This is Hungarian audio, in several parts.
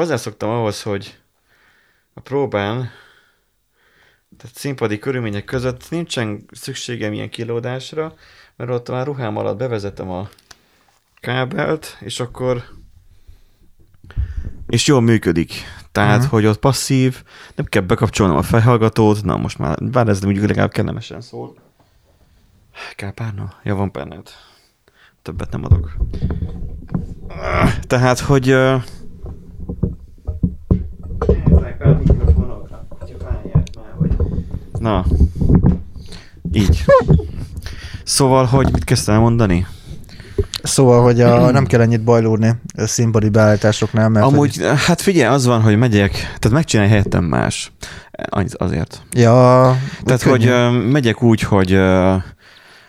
hozzászoktam ahhoz, hogy a próbán, tehát színpadi körülmények között nincsen szükségem ilyen kilódásra, mert ott már ruhám alatt bevezetem a kábelt, és akkor és jól működik. Tehát, uh-huh. hogy ott passzív, nem kell bekapcsolnom a fejhallgatót, na most már, bár ez mondjuk legalább kellemesen szól. Kell párna? Ja, van párnád. Többet nem adok. Tehát, hogy... Na, így. Szóval, hogy mit kezdtem mondani? Szóval, hogy a, nem kell ennyit bajlódni a színpadi beállításoknál, mert... Amúgy, hogy... hát figyelj, az van, hogy megyek, tehát megcsinálj helyettem más. Azért. Ja. Tehát, hogy uh, megyek úgy, hogy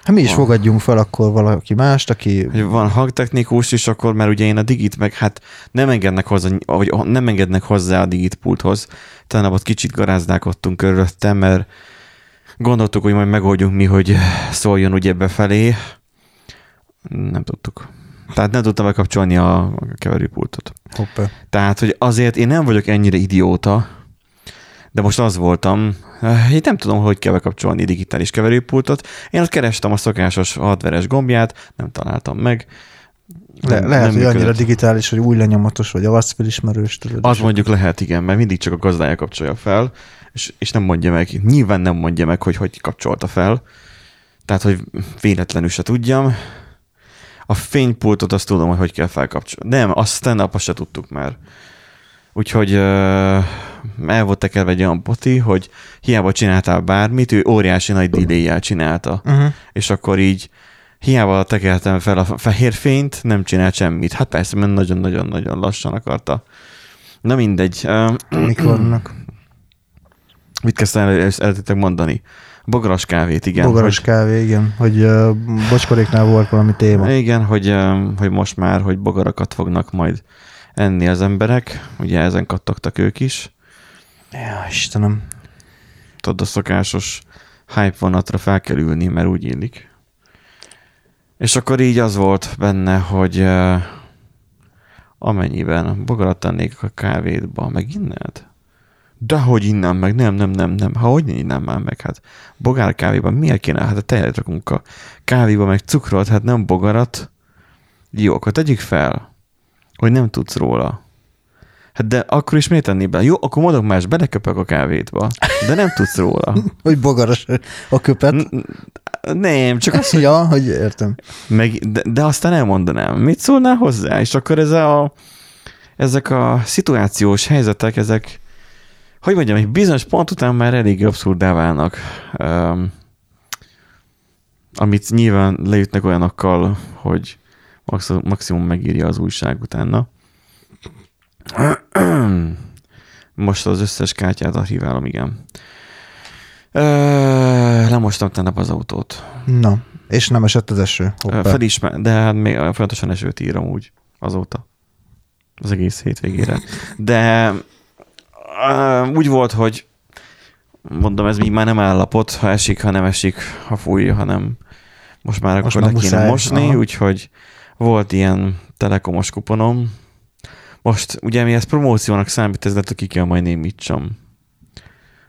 Hát mi is van. fogadjunk fel akkor valaki mást, aki... Hogy van hangtechnikus is, akkor mert ugye én a digit meg hát nem engednek hozzá, vagy nem engednek hozzá a digit pulthoz. Talán ott kicsit garázdálkodtunk körülöttem, mert gondoltuk, hogy majd megoldjunk mi, hogy szóljon ugye befelé. Nem tudtuk. Tehát nem tudtam bekapcsolni a keverőpultot. Hoppá. Tehát, hogy azért én nem vagyok ennyire idióta, de most az voltam, én nem tudom, hogy kell bekapcsolni digitális keverőpultot. Én ott kerestem a szokásos hardveres gombját, nem találtam meg. Le, nem, lehet, nem hogy annyira digitális, hogy új lenyomatos, vagy arcfelismerős. Az mondjuk lehet, igen, mert mindig csak a gazdája kapcsolja fel, és, és nem mondja meg, nyilván nem mondja meg, hogy hogy kapcsolta fel. Tehát, hogy véletlenül se tudjam. A fénypultot azt tudom, hogy hogy kell felkapcsolni. Nem, azt stand azt se tudtuk már. Úgyhogy uh, el volt tekerve egy olyan poti, hogy hiába csináltál bármit, ő óriási nagy delay csinálta. Uh-huh. És akkor így hiába tekertem fel a fehér fényt, nem csinált semmit. Hát persze, mert nagyon-nagyon-nagyon lassan akarta. Na mindegy. Mik vannak? Mit kezdtem eredetileg mondani? Bogaras kávét, igen. Bogaras hogy, kávé, igen. Hogy uh, bocskoréknál volt valami téma. Igen, hogy, uh, hogy most már, hogy bogarakat fognak majd enni az emberek. Ugye ezen kattogtak ők is. Ja, Istenem. Tudod, a szokásos hype vonatra fel kell ülni, mert úgy illik. És akkor így az volt benne, hogy amennyiben bogarat tennék a kávédba, meg inned? De hogy innen meg, nem, nem, nem, nem. Ha hogy innen már meg, hát bogár kávéban miért kéne? Hát a tejet rakunk a kávéba, meg cukrot, hát nem bogarat. Jó, akkor tegyük fel, hogy nem tudsz róla. Hát de akkor is miért tenni be? Jó, akkor mondok más, beleköpök a kávétba, de nem tudsz róla. hogy bogaras a köpet. Nem, csak azt, hogy... ja, hogy értem. Meg, de, de aztán elmondanám. Mit szólnál hozzá? És akkor ez a, ezek a szituációs helyzetek, ezek, hogy mondjam, egy bizonyos pont után már elég abszurdá válnak. Um, amit nyilván leütnek olyanokkal, hogy maximum megírja az újság utána. Most az összes kártyát archiválom, igen. lemostam tennep az autót. Na, és nem esett az eső? Hoppá. Felismer, de hát még folyamatosan esőt írom úgy azóta. Az egész hétvégére. De úgy volt, hogy mondom, ez még már nem állapot, ha esik, ha nem esik, ha fúj, hanem most már most akkor le kéne mosni, úgyhogy volt ilyen telekomos kuponom, most ugye mi ezt promóciónak számít, ez lehet, ki kell majd némítsam.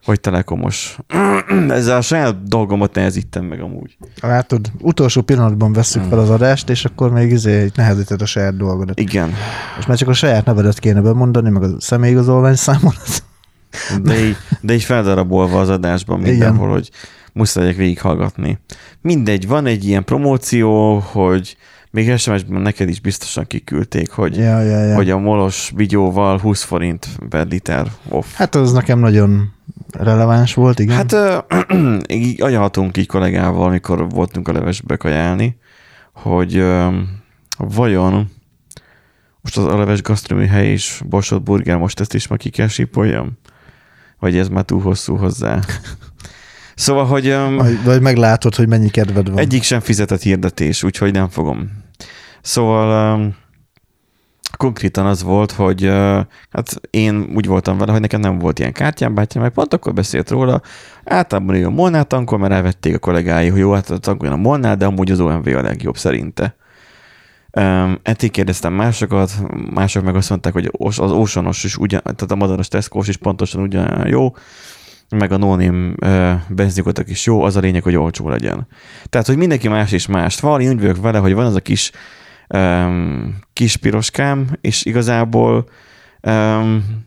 Hogy telekomos. Ezzel a saját dolgomat nehezítem meg amúgy. Látod, utolsó pillanatban veszük fel az adást, és akkor még izé nehezíted a saját dolgodat. Igen. És már csak a saját nevedet kéne bemondani, meg a személyigazolvány számolat. De így, de így feldarabolva az adásban mindenhol, Igen. hogy muszáj végighallgatni. Mindegy, van egy ilyen promóció, hogy még SMS-ben neked is biztosan kiküldték, hogy, ja, ja, ja. hogy a molos vigyóval 20 forint per liter off. Hát az nekem nagyon releváns volt, igen. Hát így agyalhatunk így kollégával, amikor voltunk a levesbe kajálni, hogy uh, vajon most az a leves gasztronomi hely és Borsod Burger, most ezt is ma ki kell sípoljam? Vagy ez már túl hosszú hozzá? Szóval, hogy... Um, vagy meglátod, hogy mennyi kedved van. Egyik sem fizetett hirdetés, úgyhogy nem fogom. Szóval um, konkrétan az volt, hogy uh, hát én úgy voltam vele, hogy nekem nem volt ilyen kártyám, bátyám, meg pont akkor beszélt róla, általában ő a Molnál tankol, mert elvették a kollégái, hogy jó, hát tankoljon a Molnál, de amúgy az OMV a legjobb szerinte. Um, ettig kérdeztem másokat, mások meg azt mondták, hogy az Oceanos is ugyan, tehát a madaras tesco is pontosan ugyan jó, meg a no-name uh, benzinkotak is jó, az a lényeg, hogy olcsó legyen. Tehát, hogy mindenki más és más. Valami úgy vagyok vele, hogy van az a kis um, kis piroskám, és igazából um,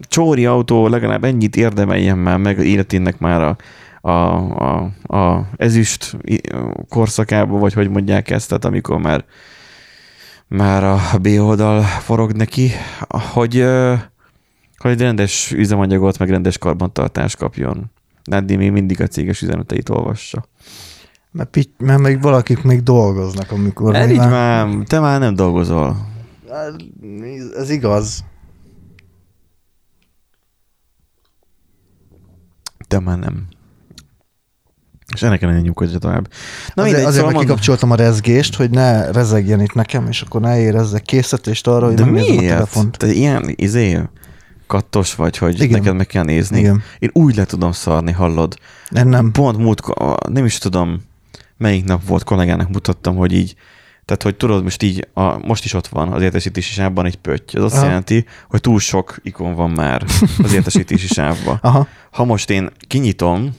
csóri autó legalább ennyit érdemeljen már meg életének már a, a, a, a ezüst korszakába, vagy hogy mondják ezt, tehát amikor már, már a B oldal forog neki, hogy, hogy rendes üzemanyagot, meg rendes karbantartást kapjon. Naddi még mindig a céges üzeneteit olvassa. Mert, pitty, mert még valakik még dolgoznak, amikor... El így már, te már nem dolgozol. Ez igaz. Te már nem. És ennek kellene nyugodja tovább. Na azért, azért szóval kikapcsoltam a rezgést, hogy ne rezegjen itt nekem, és akkor ne érezzek készítést arra, hogy De nem miért? nézem a telefont. Te ilyen izé, kattos vagy, hogy Igen. neked meg kell nézni. Igen. Én úgy le tudom szarni, hallod? Nem, nem. Pont múlt, nem is tudom, melyik nap volt kollégának mutattam, hogy így, tehát hogy tudod, most így, a, most is ott van az értesítési sávban egy pötty. Az azt Aha. jelenti, hogy túl sok ikon van már az értesítési sávban. Aha. Ha most én kinyitom,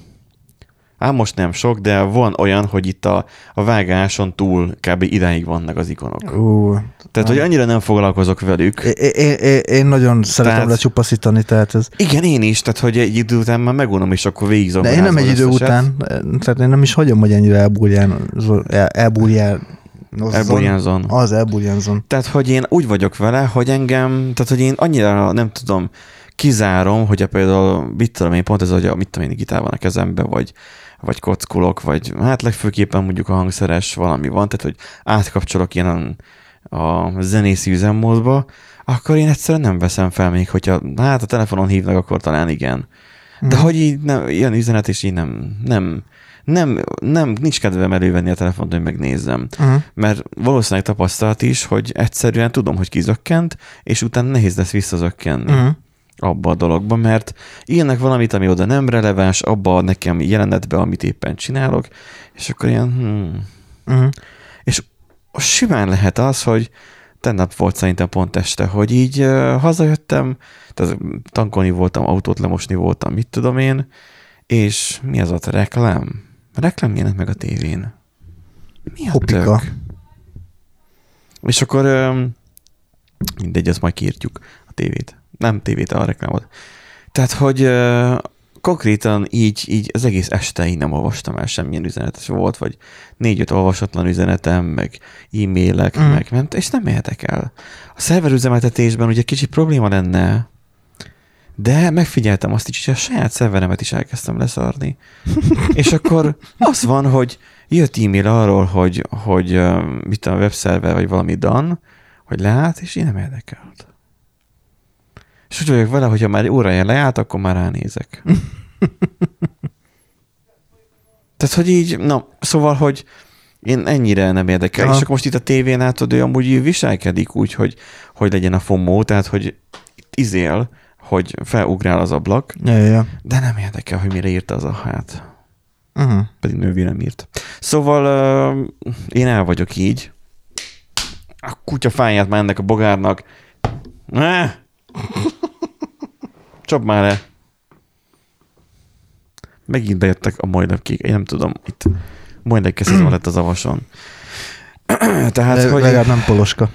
ám most nem sok, de van olyan, hogy itt a, a vágáson túl kb. idáig vannak az ikonok. Ú, Tehát, hogy annyira nem foglalkozok velük. én, én, én nagyon szeretem Tehát- lecsupaszítani, tehát ez... Igen, én is, tehát hogy egy idő után már megunom, és akkor végigzom. De én nem egy idő után, tehát én nem is hagyom, hogy ennyire elbúrján, el- Elburjánzon. Az elbúrjánzon. Tehát, hogy én úgy vagyok vele, hogy engem, tehát, hogy én annyira nem tudom, kizárom, hogy például, mit tudom én, pont ez, hogy a, mit tudom én, gitár van a kezembe, vagy, vagy kockulok, vagy hát legfőképpen mondjuk a hangszeres valami van, tehát, hogy átkapcsolok ilyen a zenészi üzemmódba, akkor én egyszerűen nem veszem fel még, hogyha hát a telefonon hívnak, akkor talán igen. De Mhm. hogy így nem, ilyen üzenet, és így nem, nem, nem, nem, nincs kedvem elővenni a telefont, hogy megnézzem. Uh-huh. Mert valószínűleg tapasztalat is, hogy egyszerűen tudom, hogy kizökkent, és utána nehéz lesz visszazökkenni Uh-huh. Abba a dologba, mert írnak valamit, ami oda nem releváns, abba a nekem jelenetbe, amit éppen csinálok, és akkor ilyen, hmm. Uh-huh. És simán lehet az, hogy tennap volt szerintem pont este, hogy így uh, hazajöttem, tehát tankolni voltam, autót lemosni voltam, mit tudom én, és mi az ott reklám? Reklám jelent meg a tévén. Mi a Hopika. tök? És akkor öm, mindegy, ezt majd kiírtjuk a tévét. Nem tévét, a reklámot. Tehát, hogy konkrétan így, így az egész este én nem olvastam el semmilyen üzenetet volt, vagy négy-öt olvasatlan üzenetem, meg e-mailek, Mm. meg ment, és nem érdekel. A szerverüzemeltetésben ugye kicsi probléma lenne, de megfigyeltem azt is, hogy a saját szerveremet is elkezdtem leszarni. és akkor az van, hogy jött e-mail arról, hogy, hogy mit a webszerver, vagy valami dan, hogy leállt, és én nem érdekelt. És úgy vagyok vele, hogyha már órája leállt, akkor már ránézek. Tehát, hogy így, na, szóval, hogy én ennyire nem érdekel. Aha. És akkor most itt a tévén látod, ő amúgy viselkedik úgy, hogy, hogy legyen a FOMO, tehát, hogy itt izél, hogy felugrál az ablak, Ja, ja, de nem érdekel, hogy mire írta az a hát. Uh-huh. Pedig nővé nem írt. Szóval uh, én el vagyok így. A kutya fáját már ennek a bogárnak. Ne! Csap már le. Megint bejöttek a majdlepkék. Én nem tudom, itt majdlepkeszezve lett az avason. Tehát, De hogy, legalább nem poloska.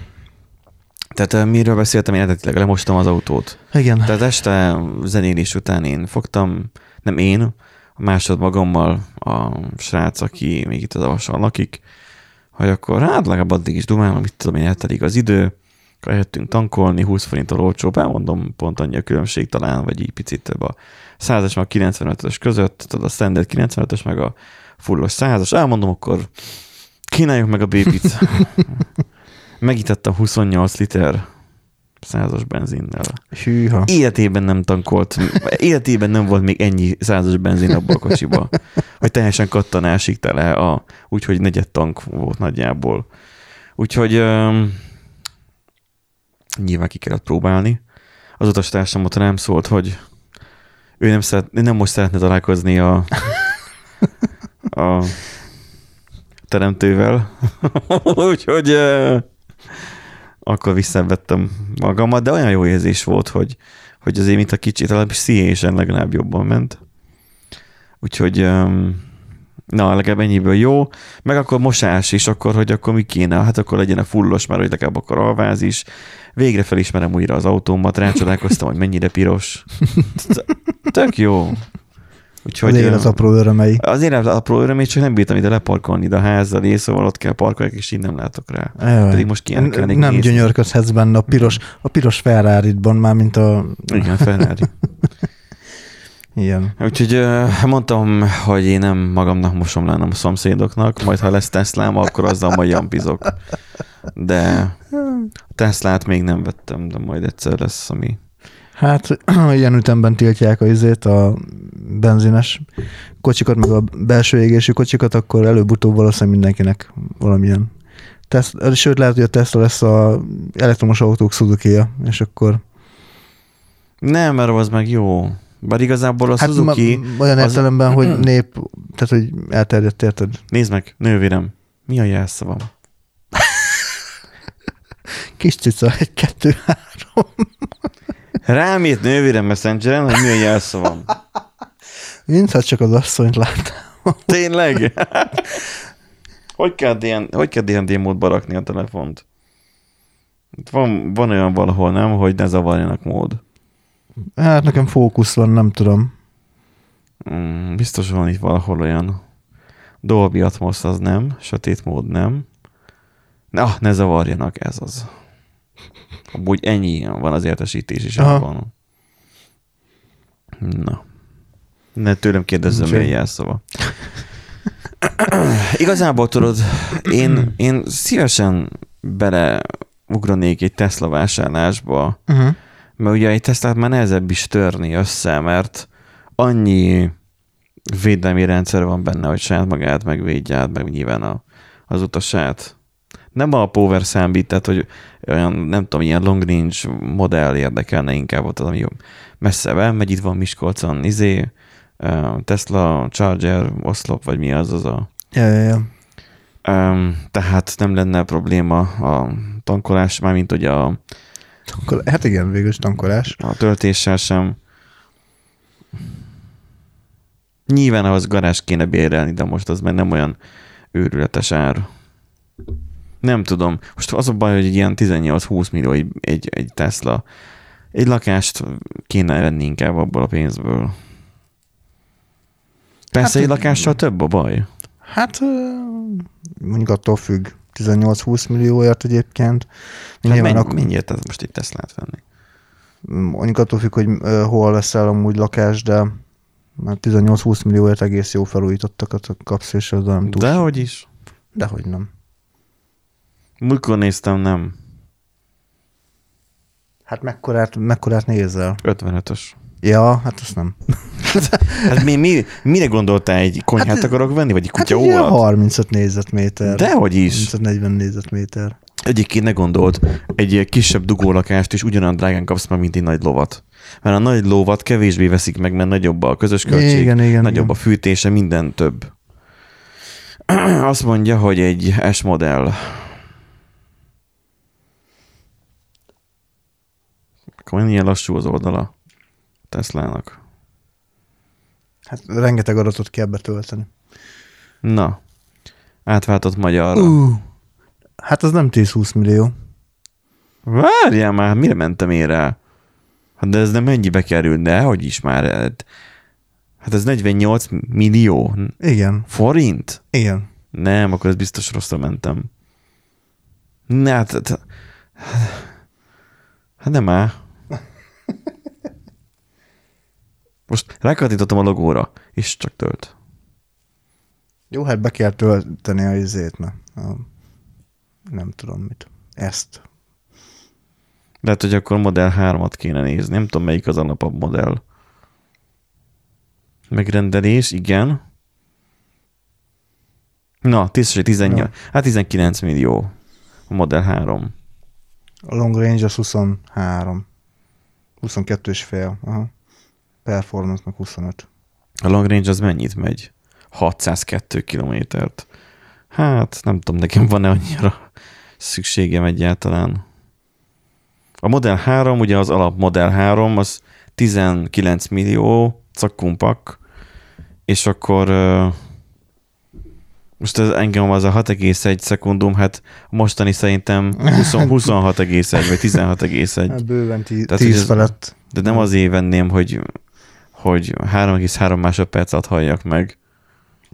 tehát miről beszéltem, én eredetileg lemostam az autót. Igen. Tehát este zenélés után én fogtam, nem én, a másod magammal a srác, aki még itt az avason lakik, hogy akkor hát legalább addig is dumálom, mit tudom én, eltelik az idő, eljöttünk tankolni, 20 forinttal olcsóbb, elmondom, pont annyi a különbség talán, vagy így picit több a 100-es meg a 95-ös között, tudod, a standard 95-ös meg a fullos 100-as, elmondom, akkor kínáljuk meg a bébit. Megítettem 28 liter százas benzinnel. Hűha. Életében nem tankolt, életében nem volt még ennyi százas benzin abban a kocsiba, hogy teljesen kattanásig tele, a, úgyhogy negyed tank volt nagyjából. Úgyhogy um, nyilván ki kellett próbálni. Az utastársam ott rám szólt, hogy ő nem, szeret, nem most szeretne találkozni a, a teremtővel. Úgyhogy akkor visszavettem magamat, de olyan jó érzés volt, hogy, hogy azért, mint a kicsit, legalábbis szíhésen legalább jobban ment. Úgyhogy um, na, legalább ennyiből jó. Meg akkor mosás is, akkor, hogy akkor mi kéne? Hát akkor legyen a fullos, mert hogy legalább akkor alváz is. Végre felismerem újra az autómat, rácsodálkoztam, hogy mennyire piros. Tök jó. Úgyhogy, az élet apró örömei. Az élet apró örömei, csak nem bírtam ide leparkolni ide a házzal, szóval ott kell parkolni, és így nem látok rá. Jaj. Pedig most ki Nem nézni. gyönyörködhetsz benne a piros, a piros ferrari már mint a... Igen, Ferrari. Igen. Úgyhogy mondtam, hogy én nem magamnak mosom le, a szomszédoknak, majd ha lesz Teslám, akkor azzal majd jampizok. De Teslát még nem vettem, de majd egyszer lesz, ami... Hát ilyen ütemben tiltják a izét, a benzines kocsikat, meg a belső égésű kocsikat, akkor előbb-utóbb valószínűleg mindenkinek valamilyen Tesla, sőt, lehet, hogy a Tesla lesz a elektromos autók suzuki és akkor... Nem, mert az meg jó. Bár igazából a hát Suzuki... Ma, olyan az... értelemben, hogy nép, tehát hogy elterjedt, érted? Nézd meg, nővérem, mi a jelszavam? Kis cica, egy, kettő, három. Rám írt nővérem messengeren, hogy mi a jelszavam. Mintha csak az asszonyt láttam. Tényleg? hogy kell, ilyen, hogy kell DND módba rakni a telefont? Van, van olyan valahol, nem, hogy ne zavarjanak mód. Hát nekem fókusz van, nem tudom. Mm, biztos van itt valahol olyan Dolby Atmos az nem, sötét mód nem. Na, ne zavarjanak, ez az. Amúgy ennyi van az értesítés is abban. Na. Ne tőlem kérdezzem, milyen jelszava. Igazából tudod, én, én szívesen beleugranék egy Tesla vásárlásba, uh-huh mert ugye egy Teslát már nehezebb is törni össze, mert annyi védelmi rendszer van benne, hogy saját magát megvédje meg nyilván a, az utasát. Nem a power számít, tehát hogy olyan, nem tudom, ilyen long range modell érdekelne inkább ott, ami messze megy, itt van Miskolcon, izé, Tesla, Charger, oszlop, vagy mi az az a... Ja, ja, ja. Um, tehát nem lenne probléma a tankolás, mármint hogy a Tankol, hát igen, végül tankolás. A töltéssel sem. Nyilván ahhoz garázs kéne bérelni, de most az már nem olyan őrületes ár. Nem tudom. Most az a baj, hogy egy ilyen 18-20 millió egy, egy, egy Tesla. Egy lakást kéne venni inkább abból a pénzből. Persze hát, egy lakással több a baj. Hát mondjuk attól függ. 18-20 millióért egyébként. Hát mennyi, ak- mennyiért ez most itt ezt lehet venni? Mondjuk attól függ, hogy uh, hol veszel amúgy lakás, de már 18-20 millióért egész jó felújítottakat kapsz, és az nem túl. Dehogy is. Dehogy nem. Múltkor néztem, nem. Hát mekkorát, mekkorát nézel? 55-ös. Ja, hát azt nem. hát mi, mi, mire gondoltál, egy konyhát hát, akarok venni, vagy egy kutya hát 35 négyzetméter. Dehogy is. 40 négyzetméter. Egyébként ne gondolt, egy kisebb dugólakást is ugyanolyan drágán kapsz meg, mint egy nagy lovat. Mert a nagy lovat kevésbé veszik meg, mert nagyobb a közös költség, igen, igen, nagyobb igen. a fűtése, minden több. Azt mondja, hogy egy S modell. Akkor milyen lassú az oldala Teslának. Hát rengeteg adatot kell betölteni. Na, átváltott magyarra. Uh, hát az nem 10-20 millió. Várjál már, mire mentem én rá? Hát de ez nem mennyibe kerül, de hogy is már. Hát ez 48 millió. Igen. Forint? Igen. Nem, akkor ez biztos rosszra mentem. Ne, hát, hát, hát nem áll. Most rákattintottam a logóra, és csak tölt. Jó, hát be kell tölteni a izét, na. A, nem tudom mit. Ezt. Lehet, hogy akkor Model 3-at kéne nézni. Nem tudom, melyik az a napabb modell. Megrendelés, igen. Na, tiszteség 18. Ja. Hát 19 millió a Model 3. A long range az 23. 22 és fél. Aha. Performance meg 25. A long range az mennyit megy? 602 kilométert. Hát nem tudom, nekem van-e annyira szükségem egyáltalán. A Model 3, ugye az alap Model 3, az 19 millió cakkumpak, és akkor most ez engem az a 6,1 szekundum, hát mostani szerintem 20, 26,1 vagy 16,1. Hát bőven tí- Tehát, hogy 10 ez- felett. De nem azért venném, hogy, hogy 3,3 másodperc alatt halljak meg,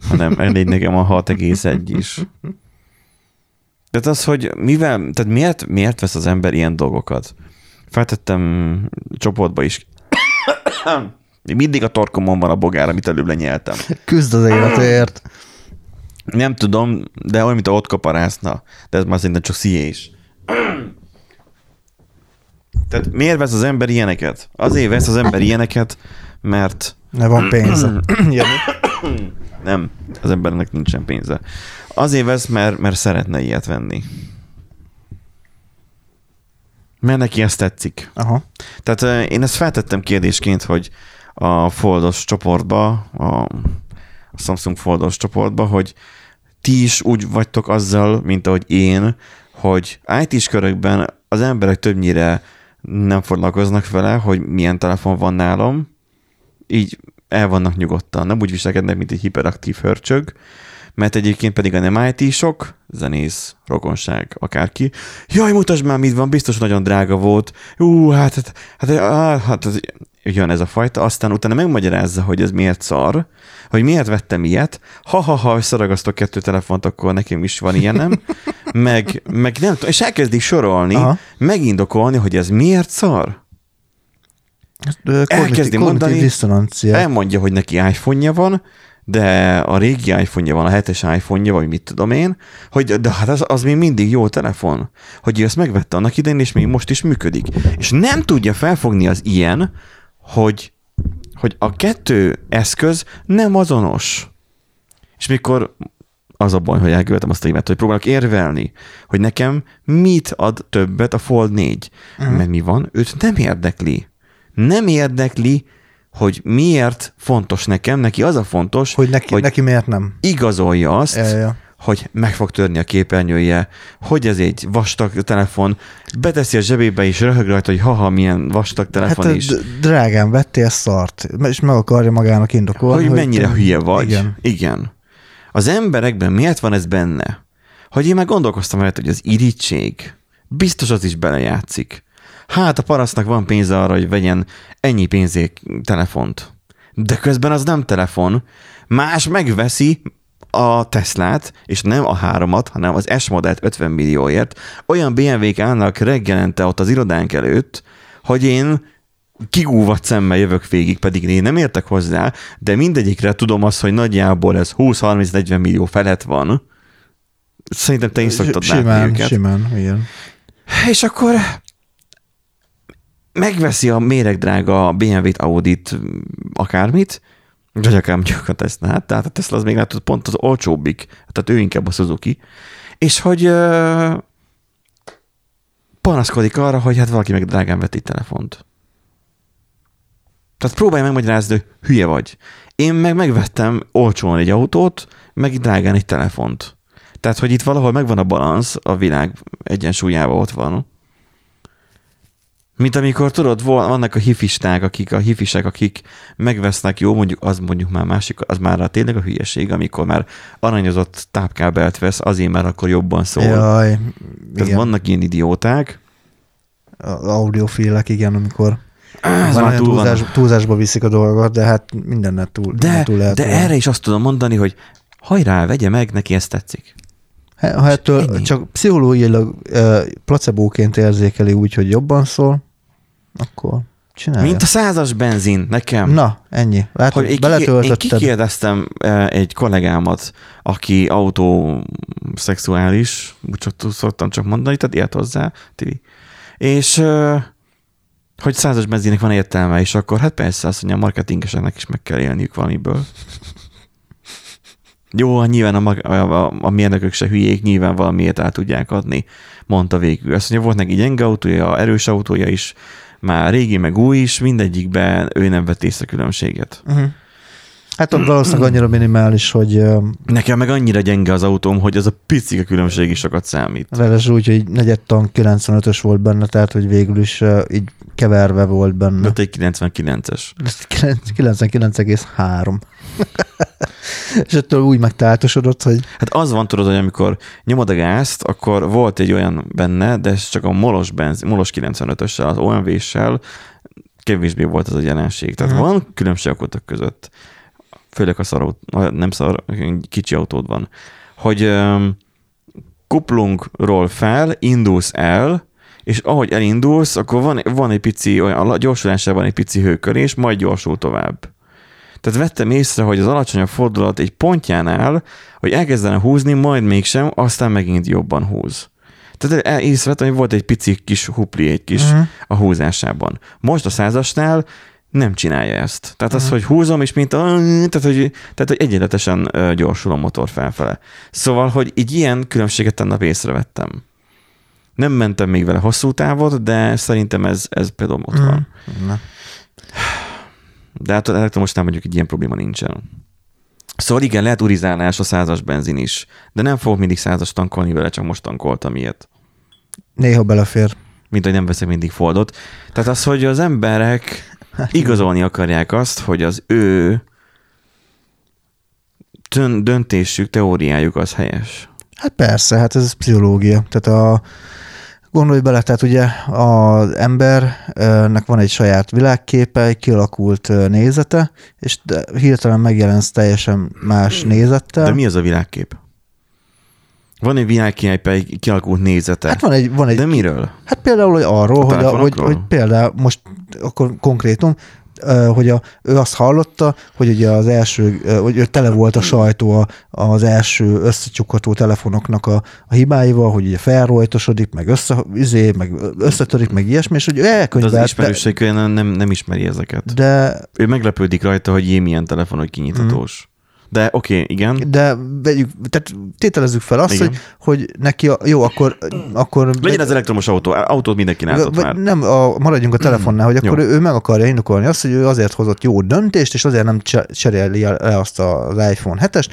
hanem elég nekem a 6,1 is. Tehát az, hogy mivel, tehát miért, miért vesz az ember ilyen dolgokat? Feltettem csoportba is. Mindig a torkomon van a bogár, amit előbb lenyeltem. Küzd az életért. Nem tudom, de olyan, mint a ott kaparászna. De ez már szerintem csak is. Tehát miért vesz az ember ilyeneket? Azért vesz az ember ilyeneket, mert Ne van pénze. Nem, az embernek nincsen pénze. Azért vesz, mert, mert szeretne ilyet venni. Mert neki ezt tetszik. Aha. Tehát én ezt feltettem kérdésként, hogy a Foldos csoportba, a a Samsung Foldos csoportba, hogy ti is úgy vagytok azzal, mint ahogy én, hogy IT-s körökben az emberek többnyire nem foglalkoznak vele, hogy milyen telefon van nálam, így el vannak nyugodtan, nem úgy viselkednek, mint egy hiperaktív hörcsög, mert egyébként pedig a nem IT-sok, zenész, rokonság, akárki, jaj, mutasd már, mit van, biztos nagyon drága volt, ú, hát, hát, hát, hát, hát ez, jön ez a fajta, aztán utána megmagyarázza, hogy ez miért szar, hogy miért vettem ilyet, ha-ha-ha, összeragasztok kettő telefont, akkor nekem is van ilyenem, meg, meg nem tudom, és elkezdik sorolni, Aha. megindokolni, hogy ez miért szar. Elkezdi mondani, diszonancia. Elmondja, hogy neki iPhone-ja van, de a régi iPhone-ja van, a hetes iPhone-ja, vagy mit tudom én, hogy de hát az, az még mindig jó telefon. Hogy ő ezt megvette annak idején, és még most is működik. És nem tudja felfogni az ilyen, hogy, hogy a kettő eszköz nem azonos. És mikor az a baj, hogy elkövetem azt a évet, hogy próbálok érvelni, hogy nekem mit ad többet a Fold 4. Uh-huh. Mert mi van? Őt nem érdekli. Nem érdekli, hogy miért fontos nekem, neki az a fontos, Hogy neki, hogy neki miért nem? igazolja azt, Ja, ja. hogy meg fog törni a képernyője, hogy ez egy vastag telefon, beteszi a zsebébe és röhög rajta, hogy haha, milyen vastag telefon Hát is. d- drágán vettél szart, és meg akarja magának indokolni. hogy mennyire te- hülye vagy. Igen. Igen. Az emberekben miért van ez benne? Hogy én már gondolkoztam rajta, hogy az irítség biztos az is belejátszik. Hát a parasztnak van pénze arra, hogy vegyen ennyi pénzért telefont. De közben az nem telefon. Más megveszi a Teslát, és nem a háromat, hanem az S modellt 50 millióért. Olyan BMW-k állnak reggelente ott az irodánk előtt, hogy én kigúvat szemmel jövök végig, pedig én nem értek hozzá, de mindegyikre tudom azt, hogy nagyjából ez 20-30-40 millió felett van. Szerintem te is szoktad látni Simán, őket. simán, igen. És akkor megveszi a méregdrága BMW-t, Audit, akármit, vagy akár mondjuk a Tesla, tehát a Tesla az még látod pont az olcsóbbik, tehát ő inkább a Suzuki, és hogy panaszkodik arra, hogy hát valaki meg drágán vett egy telefont. Tehát próbálj megmagyarázni, hogy hülye vagy. Én meg megvettem olcsón egy autót, meg drágán egy telefont. Tehát, hogy itt valahol megvan a balansz, a világ egyensúlyában ott van. Mint amikor tudod, vannak a hifisták, akik a hifisek, akik megvesznek, jó, mondjuk az mondjuk már másik, az már a tényleg a hülyeség, amikor már aranyozott tápkábelt vesz, azért már akkor jobban szól. Ja, Jaj, Tehát vannak ilyen idióták. A- audiofilek, igen, amikor Ez van túl van. túlzás, túlzásba viszik a dolgot, de hát mindennel túl, De, túl lehet. de tolni. erre is azt tudom mondani, hogy hajrá, vegye meg, neki ez tetszik. Ha ha ettől ennyi. csak pszichológiailag placebóként érzékeli úgy, hogy jobban szól, akkor csinálja. Mint a százas benzin nekem. Na, ennyi. Látod, hogy én, ki, én beletöltötted. kikérdeztem eh, egy kollégámat, aki autoszexuális, úgy csak szoktam csak mondani, tehát ilyet hozzá, Tibi. És eh, hogy százas benzinek van értelme, és akkor hát persze azt mondja, a marketingeseknek is meg kell élniük valamiből. Jó, nyilván a, mag- a, a, a mérnökök se hülyék, nyilván valamiért el tudják adni, mondta végül. Azt mondja, volt neki gyenge autója, erős autója is, már régi, meg új is, mindegyikben ő nem vett észre különbséget. Uh-huh. Hát ott valószínűleg annyira minimális, hogy Nekem meg annyira gyenge az autóm, hogy az a picike különbség is sokat számít. ráadásul úgy, hogy negyed tank 95-ös volt benne, tehát hogy végül is így keverve volt benne. Ott egy 99-es. Ez 99,3. És ettől úgy megtáltosodott, hogy Hát az van, tudod, hogy amikor nyomod a gázt, akkor volt egy olyan benne, de ez csak a molos, benz, molos 95-össel, az OMV-sel kevésbé volt az a jelenség. Tehát Mhm. van különbség a között. Főleg a szar, nem szar, kicsi autód van. Hogy kuplungról fel, indulsz el, és ahogy elindulsz, akkor van, van egy pici, olyan, a gyorsulásában egy pici hőkörés, majd gyorsul tovább. Tehát vettem észre, hogy az alacsonyabb fordulat egy pontjánál, hogy elkezdene húzni, majd mégsem, aztán megint jobban húz. Tehát észrevettem, hogy volt egy pici kis hupli, egy kis Mhm. a húzásában. Most a százasnál nem csinálja ezt. Tehát az, hogy húzom, és mint a, tehát, hogy, tehát, hogy egyenletesen gyorsul a motor felfele. Szóval, hogy így ilyen különbséget tennap észrevettem. Nem mentem még vele hosszú távot, de szerintem ez, ez például ott van. Na. De hát elektromosnál mondjuk egy ilyen probléma nincsen. Szóval igen, lehet urizálás a százas benzin is, de nem fogok mindig százas tankolni vele, csak most tankoltam ilyet. néha belefér. Mint hogy nem veszek mindig Fordot. Tehát az, hogy az emberek igazolni akarják azt, hogy az ő döntésük, teóriájuk az helyes. Hát persze, hát ez pszichológia. Tehát a, gondolj bele, tehát ugye az embernek van egy saját világképe, egy kialakult nézete, és hirtelen megjelensz teljesen más nézettel. De mi az a világkép? Van egy egy kialakult nézete. Hát van egy, van egy De miről? Hát például hogy arról, A hogy, a, hogy, hogy például most akkor konkrétum, hogy a, ő azt hallotta, hogy ugye az első, hogy ő tele volt a sajtó a- az első összecsukható telefonoknak a, a hibáival, hogy ugye felrojtosodik, meg, össze, izé, meg összetörik, meg ilyesmi, és hogy ő De az ismerőség nem, nem, nem ismeri ezeket. de, Ő meglepődik rajta, hogy jé, milyen telefon, hogy kinyithatós. De oké, okay, igen. de vegyük, tehát tételezzük fel azt, Igen. hogy, hogy neki, a, jó, akkor, akkor Legyen az elektromos autó. Autót mindenki látott Vagy már. Nem, a, maradjunk a telefonnál, hogy akkor ő, ő meg akarja indokolni azt, hogy ő azért hozott jó döntést, és azért nem cse- cseréli le azt az iPhone 7-es,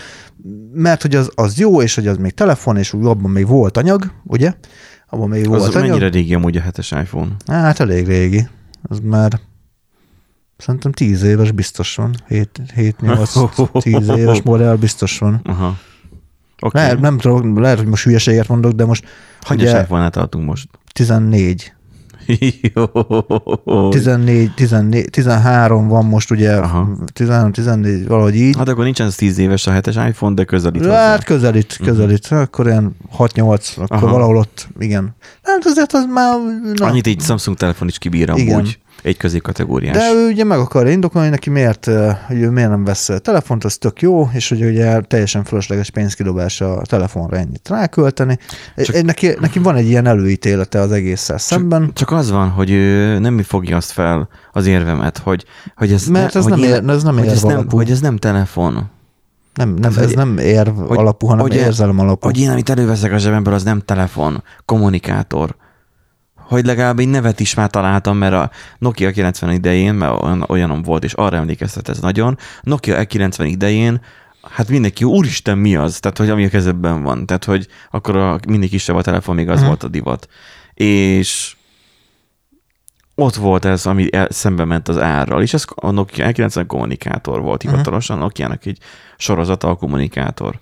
mert hogy az, az jó, és hogy az még telefon, és úgy abban még volt anyag, ugye? Abban még Az volt anyag. mennyire régi amúgy a hetes iPhone? Hát elég régi. Az már szerintem 10 éves biztos van. 7-8-10 éves modell biztos van. Aha. Okay. Lehet, nem tudom, lehet, hogy most hülyeséget mondok, de most ugye- iPhone-nál tartunk most? 14. Jó. 14, 14, 13 van most ugye, Aha. 13, 14, valahogy így. Hát akkor nincsen az 10 éves a hetes iPhone, de közelít hozzá. Hát közelít, közelít. Akkor ilyen 6-8, akkor Aha. valahol ott, igen. Hát azért az már... Na. Annyit egy Samsung telefon is kibír Igen. amúgy. Egy középkategóriás. De ő ugye meg akarja indokolni, neki miért, hogy ő miért nem vesz telefont, az tök jó, és hogy ugye teljesen fölösleges pénzkidobás a telefonra ennyit rákölteni. Csak-. Neki, neki van egy ilyen előítélete az egésszel szemben, Csak az van, hogy ő nem fogja azt fel az érvemet, hogy, hogy ez, Mert ez hogy nem ér- ez nem hogy ez nem, hogy ez nem telefon. nem, nem, ez hogy- nem érv hogy- alapú, hanem hogy- érzelem alapú. Hogy én, amit előveszek a zsebemből, az nem telefon, kommunikátor. Hogy legalább egy nevet is már találtam, mert a Nokia 90 idején, mert olyan, olyanom volt, és arra emlékeztet ez nagyon, Nokia E90 idején, hát mindenki, úristen, mi az? Tehát, hogy ami a kezedben van. Tehát, hogy akkor a, mindig kisebb a telefon, még az Mhm. volt a divat. És ott volt ez, ami el, szembe ment az árral, és ez a Nokia E90 kommunikátor volt Mhm. hivatalosan, Nokia-nak egy sorozata a kommunikátor.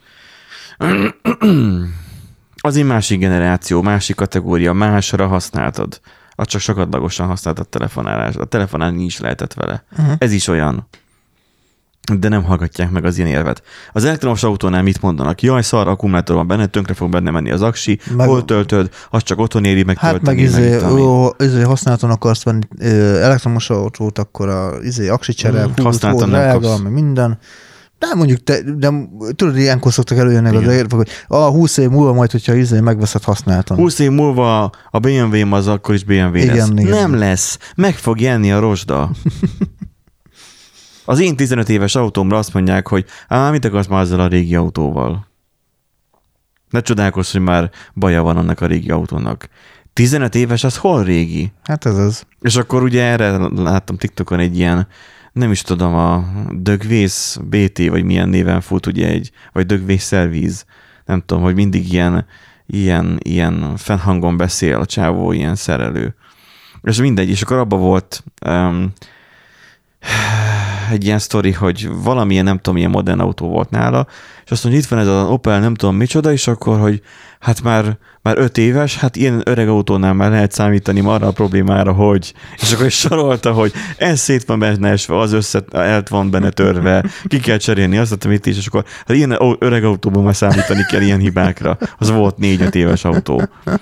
Az egy másik generáció, másik kategória, másra használtad. Az csak sokadlagosan használtad telefonálás. A telefonálni nincs lehetett vele. Uh-huh. Ez is olyan. De nem hallgatják meg az ilyen érvet. Az elektromos autónál mit mondanak? Jaj, szar akkumulátor van benne, tönkre fog benne menni az aksi, meg... Meg- hol töltöd, az csak otthon éri meg Hát tölteni, meg izé, ó, izé használaton akarsz venni elektromos autót, akkor a izé, aksi csere, Mm, hú, használtan hú, drága, meg minden. De mondjuk, te, de tudod, ilyenkor szoktak előjönni az érvek, hogy a 20 év múlva majd, hogyha izé megveszed használtan. 20 év múlva a BMW-m az akkor is BMW Igen, lesz. igen. Nem lesz. Meg fog jenni a rozsda. Az én 15 éves autómra azt mondják, hogy á, mit akarsz már ezzel a régi autóval? Ne csodálkozz, hogy már baja van annak a régi autónak. 15 éves, az hol régi? Hát ez az. És akkor ugye erre láttam TikTokon egy ilyen nem is tudom, a Dögvész BT, vagy milyen néven fut ugye egy, vagy Dögvész Szervíz, nem tudom, hogy mindig ilyen, ilyen, ilyen fennhangon beszél a csávó, ilyen szerelő. És mindegy, és akkor abban volt um, egy ilyen sztori, hogy valamilyen, nem tudom, milyen modern autó volt nála, és azt mondja, itt van ez az Opel, nem tudom micsoda, és akkor, hogy hát már, már öt éves, hát ilyen öreg autónál már lehet számítani arra a problémára, hogy, és akkor is sorolta, hogy ez szét van benne esve, az össze el van benne törve, ki kell cserélni azt, amit is, és akkor hát ilyen öreg autóban már számítani kell ilyen hibákra. Az volt négy-öt éves autó. Hát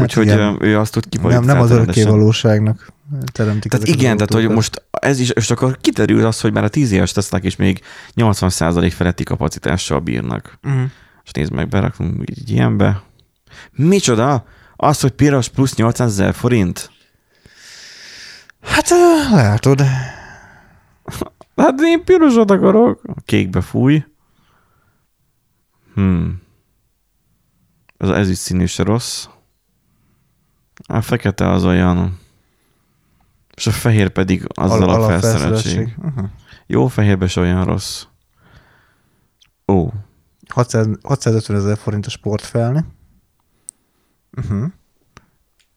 Úgyhogy ő azt tud Nem, nem az örökké valóságnak teremtik. Tehát igen, tehát hogy most ez is, és akkor kiterül az, hogy már a 10 éves tesznek is még 80% feletti kapacitással bírnak. Uh-huh. És nézd meg, berakunk így ilyenbe. Micsoda? Az, hogy piros plusz 800 ezer forint? Hát látod. Hát én pirosat akarok. A kékbe fúj. Hmm. Ez, ez is színű se rossz. A fekete az olyan és a fehér pedig azzal Al- a felszereltség. Uh-huh. Jó, fehérbe se olyan rossz. Ó. 600, 650 ezer forint a sportfelni. Uh-huh.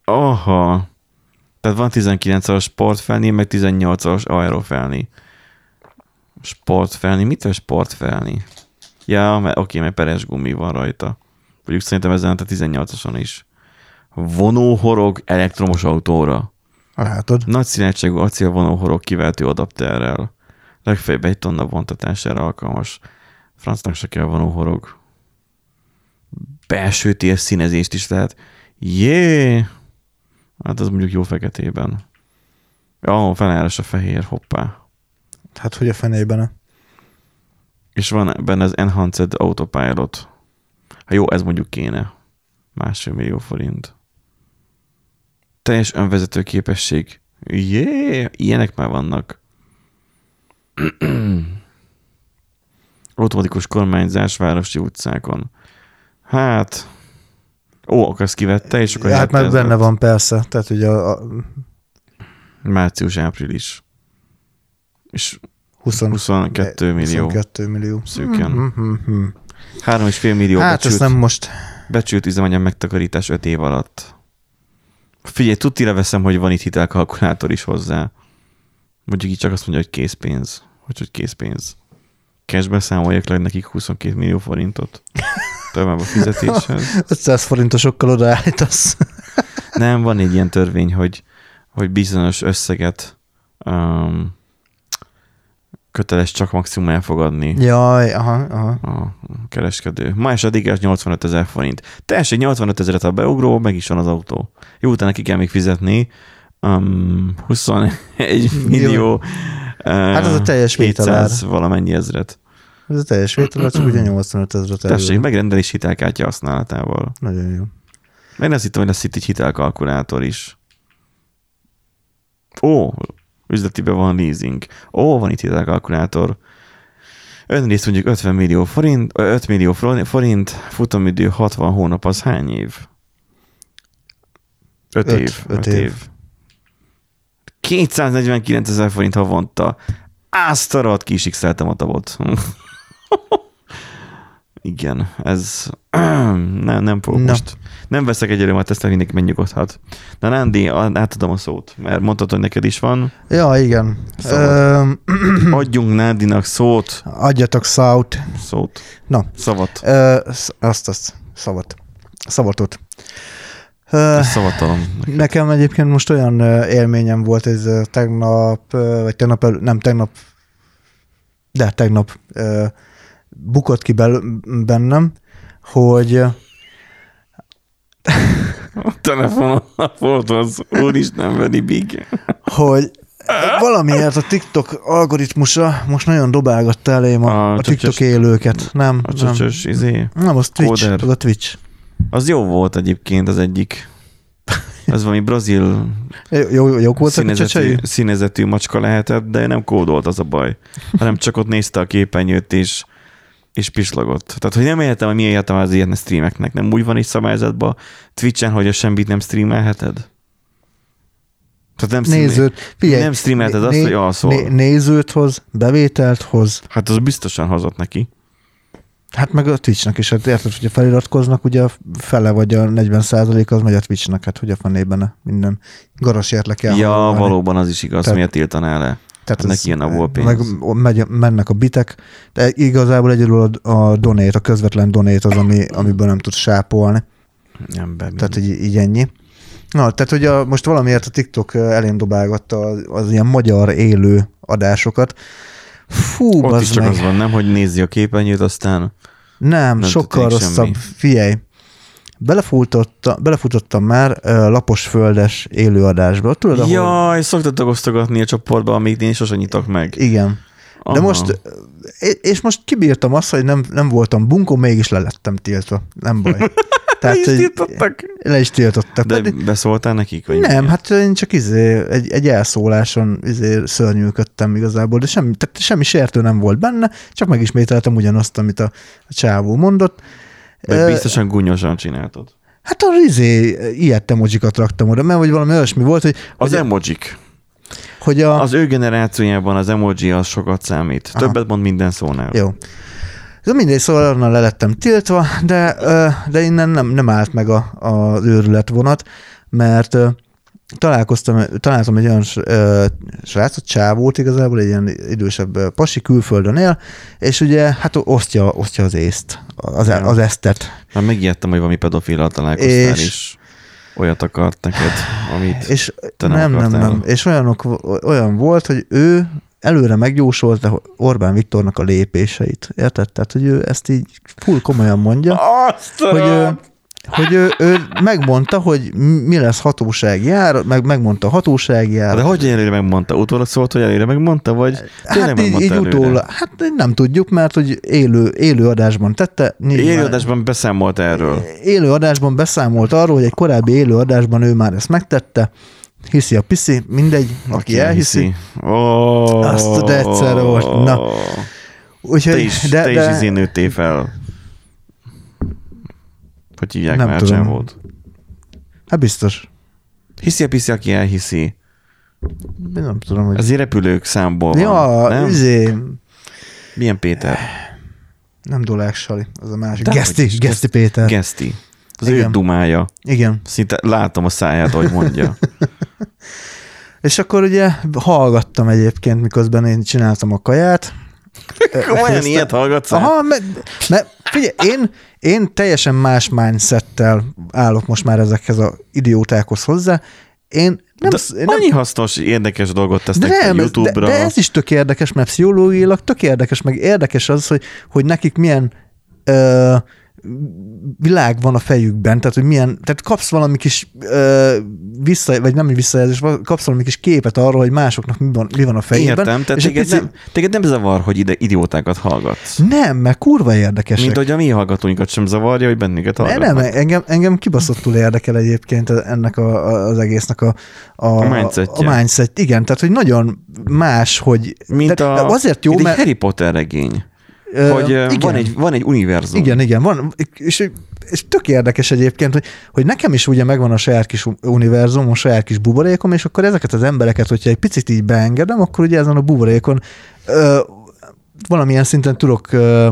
Aha. Tehát van 19-as sportfelni, meg 18-as aerofelni. Sportfelni? Mit a sportfelni? Ja, mert oké, mert peres gumi van rajta. Mondjuk szerintem ezen a 18-ason is. Vonóhorog elektromos autóra. Látod? Nagy színegységű acélvonóhorog kiváltó adapterrel. Legfeljebb egy tonna vontatására alkalmas. Francnak se kell vonóhorog. Belső tér színezést is lehet. Jé! Hát az mondjuk jó feketében. Ja, felállás a fehér, hoppá. Hát, hogy a fenében? És van benne az Enhanced Autopilot. Ha jó, ez mondjuk kéne. Másfél millió forint teljes önvezető képesség. Jé, yeah, ilyenek már vannak. Automatikus kormányzás városi utcákon. Hát, ó, akkor ezt kivette, és akkor... Ja, hát mert benne van persze, tehát ugye a... a... Március-április. És 20, 22 millió. 22 millió. Szűken. Mm-hmm. 3,5 millió hát becsült, ezt nem most. Becsült üzemanyag megtakarítás 5 év alatt. Figyelj, tudtira veszem, hogy van itt hitelkalkulátor is hozzá. Mondjuk így csak azt mondja, hogy készpénz. Hogy, hogy készpénz. Cashbe számoljak le nekik 22 millió forintot. Tovább a fizetéshez. 500 forintosokkal odaállítasz. Nem, van egy ilyen törvény, hogy, hogy bizonyos összeget um, köteles csak maximum elfogadni. Jaj, aha, aha. A kereskedő. Ma és addig 85 ezer forint. Tessék, 85 ezeret a beugró, meg is van az autó. Jó, utána ki kell még fizetni. Um, 21 millió. Hát az a teljes vételár. valamennyi ezret. Ez a teljes vételár, csak ugye 85 ezeret. Tessék, megrendelés hitelkártya használatával. Nagyon jó. Meg azt hittem, hogy lesz itt egy hitelkalkulátor is. Ó, üzletibe van leasing. Ó, van itt hitelkalkulátor. Önrészt mondjuk 50 millió forint, 5 millió forint, futamidő 60 hónap, az hány év? 5 év. 5 év. év. 249 ezer forint havonta. Áztarat ki is a tabot. Igen, ez nem, nem fogok no. most. Nem veszek egyelőre, mert ezt mindenki megnyugodhat. Na Nándi, átadom a szót, mert mondtad, hogy neked is van. Ja, igen. Ö... Adjunk Nándinak szót. Adjatok szót. Szót. Na. Szavat. Ö, azt, azt. Szavat. Szavatot. Szavatalom. Nekem egyébként most olyan élményem volt, ez tegnap, vagy tegnap, nem tegnap, de tegnap bukott ki bennem, hogy a telefonon volt az úristen veri big. hogy valamiért a TikTok algoritmusa most nagyon dobálgatta elém a, a, a TikTok élőket. Nem, a nem. izé. Nem, az Twitch, az a Twitch. Az jó volt egyébként az egyik. Ez valami brazil jó, jó volt színezetű, színezetű macska lehetett, de nem kódolt az a baj, hanem csak ott nézte a képernyőt, és és pislogott. Tehát, hogy nem értem, hogy mi értem az ilyen streameknek. Nem úgy van is szabályzatban Twitch-en, hogy a semmit nem streamelheted? Tehát nem, nézőt, figyelj, nem streamelted azt, né- hogy alszol. né- nézőt hoz, bevételt hoz, Hát az biztosan hozott neki. hát meg a Twitchnek is, hát érted, hogyha feliratkoznak, ugye a fele vagy a 40 százalék az megy a Twitchnek, hát hogy a fenében minden garasért kell Ja, valóban az is igaz, Tehát- miért tiltaná le. Tehát neki jön abból pénz. Meg megy, mennek a bitek, de igazából egyedül a, a donate, a közvetlen donate az, ami, amiből nem tudsz sápolni. Nem be, Tehát, hogy így ennyi. Na, tehát, hogy a, most valamiért a TikTok elém dobálgatta az, az ilyen magyar élő adásokat. Fú, Ott is csak meg. az van, nem, hogy nézi a képernyőt, aztán Nem, Nem sokkal rosszabb. semmi. Figyelj, belefutottam, belefutottam már laposföldes élőadásba. Tudod, ahol... Jaj, szoktatok osztogatni a csoportba, amit én sosem nyitok meg. Igen. De Aha. most, és most kibírtam azt, hogy nem, nem voltam bunkó, mégis le lettem tiltva. Nem baj. Le is tiltottak. Le is tiltottak. De Pedig- beszóltál nekik? Vagy nem, mi? hát én csak izé, egy, egy elszóláson izé szörnyűködtem igazából, de semmi, tehát semmi sértő nem volt benne, csak megismételtem ugyanazt, amit a, a csávó mondott. De Ö, biztosan gúnyosan csináltad. Hát a izé, ilyet emojikat raktam oda, mert vagy valami olyasmi volt, hogy, Az hogy, emojik. hogy a... Az ő generációjában az emoji az sokat számít. Aha. Többet mond minden szónál. Jó. Ez mindegy, szóval onnan le lettem tiltva, de, de innen nem, nem állt meg a, az őrület vonat, mert találkoztam, találtam egy olyan ö, srácot, csávót igazából, egy ilyen idősebb pasi külföldön él, és ugye hát osztja, osztja az észt, az, az esztet. Már megijedtem, hogy valami pedofillal találkoztál, És- és olyat akart neked, amit... És Te nem nem, nem, akartál. nem. És olyanok, olyan volt, hogy ő előre megjósolta Orbán Viktornak a lépéseit. Érted? Tehát, hogy ő ezt így full komolyan mondja. Azt hogy, hogy ő, ő megmondta, hogy mi lesz hatósági jár, meg megmondta a hatósági jár. De hogy előre megmondta? Utólag szólt, hogy előre megmondta, vagy hát így, így utólag, hát nem tudjuk, mert hogy élő, élő adásban tette. Élő adásban beszámolt erről. élő adásban beszámolt arról, hogy egy korábbi élő adásban ő már ezt megtette, hiszi a piszi, mindegy, aki elhiszi. Oh, Azt tudod, egyszerre volt. Na. Úgyhogy, Te is, de, te de, is nőttél fel. Hogy hívják Nem már volt. Hát biztos. Hiszi a piszi, aki elhiszi. Nem tudom, hogy... Azért repülők számból ja, van, nem? izé, Milyen Péter? nem Dolák Sali, az a másik. Dehogy Geszti, Geszti Péter. Geszti. Az ő Igen. dumája. Igen. Szinte látom a száját, hogy mondja. És akkor ugye hallgattam egyébként, miközben én csináltam a kaját. Komolyan ilyet hallgatsz? Aha, mert, mert figyelj, én, én teljesen más mindsettel állok most már ezekhez a idiótákhoz hozzá. Én nem, de nem annyi hasznos, érdekes dolgot de tesznek nem, fel ez- de, YouTube-ra. de ez is tök érdekes, mert pszichológiailag tök érdekes, meg érdekes az, hogy, hogy nekik milyen ö, világ van a fejükben, tehát hogy milyen, tehát kapsz valami kis ö, vissza, vagy nem visszajelzés, kapsz valami kis képet arról, hogy másoknak mi van, mi van a fejében. Értem, tehát és téged, pici- nem, téged nem zavar, hogy ide idiótákat hallgatsz. nem, mert kurva érdekesek. Mint hogy a mi hallgatóinkat sem zavarja, hogy bennünket hallgatnak. nem, engem, engem kibaszottul érdekel egyébként ennek a, a, az egésznek a, a, A mindsetje. a mindset. Igen, tehát hogy nagyon más, hogy Mint a, azért jó, mint mert Harry Potter regény. Hogy igen, van egy, van egy univerzum. igen, igen, van, és, és tök érdekes egyébként, hogy, hogy nekem is ugye megvan a saját kis univerzum, a saját kis buborékom, és akkor ezeket az embereket, hogyha egy picit így beengedem, akkor ugye ezen a buborékon ö, valamilyen szinten tudok ö,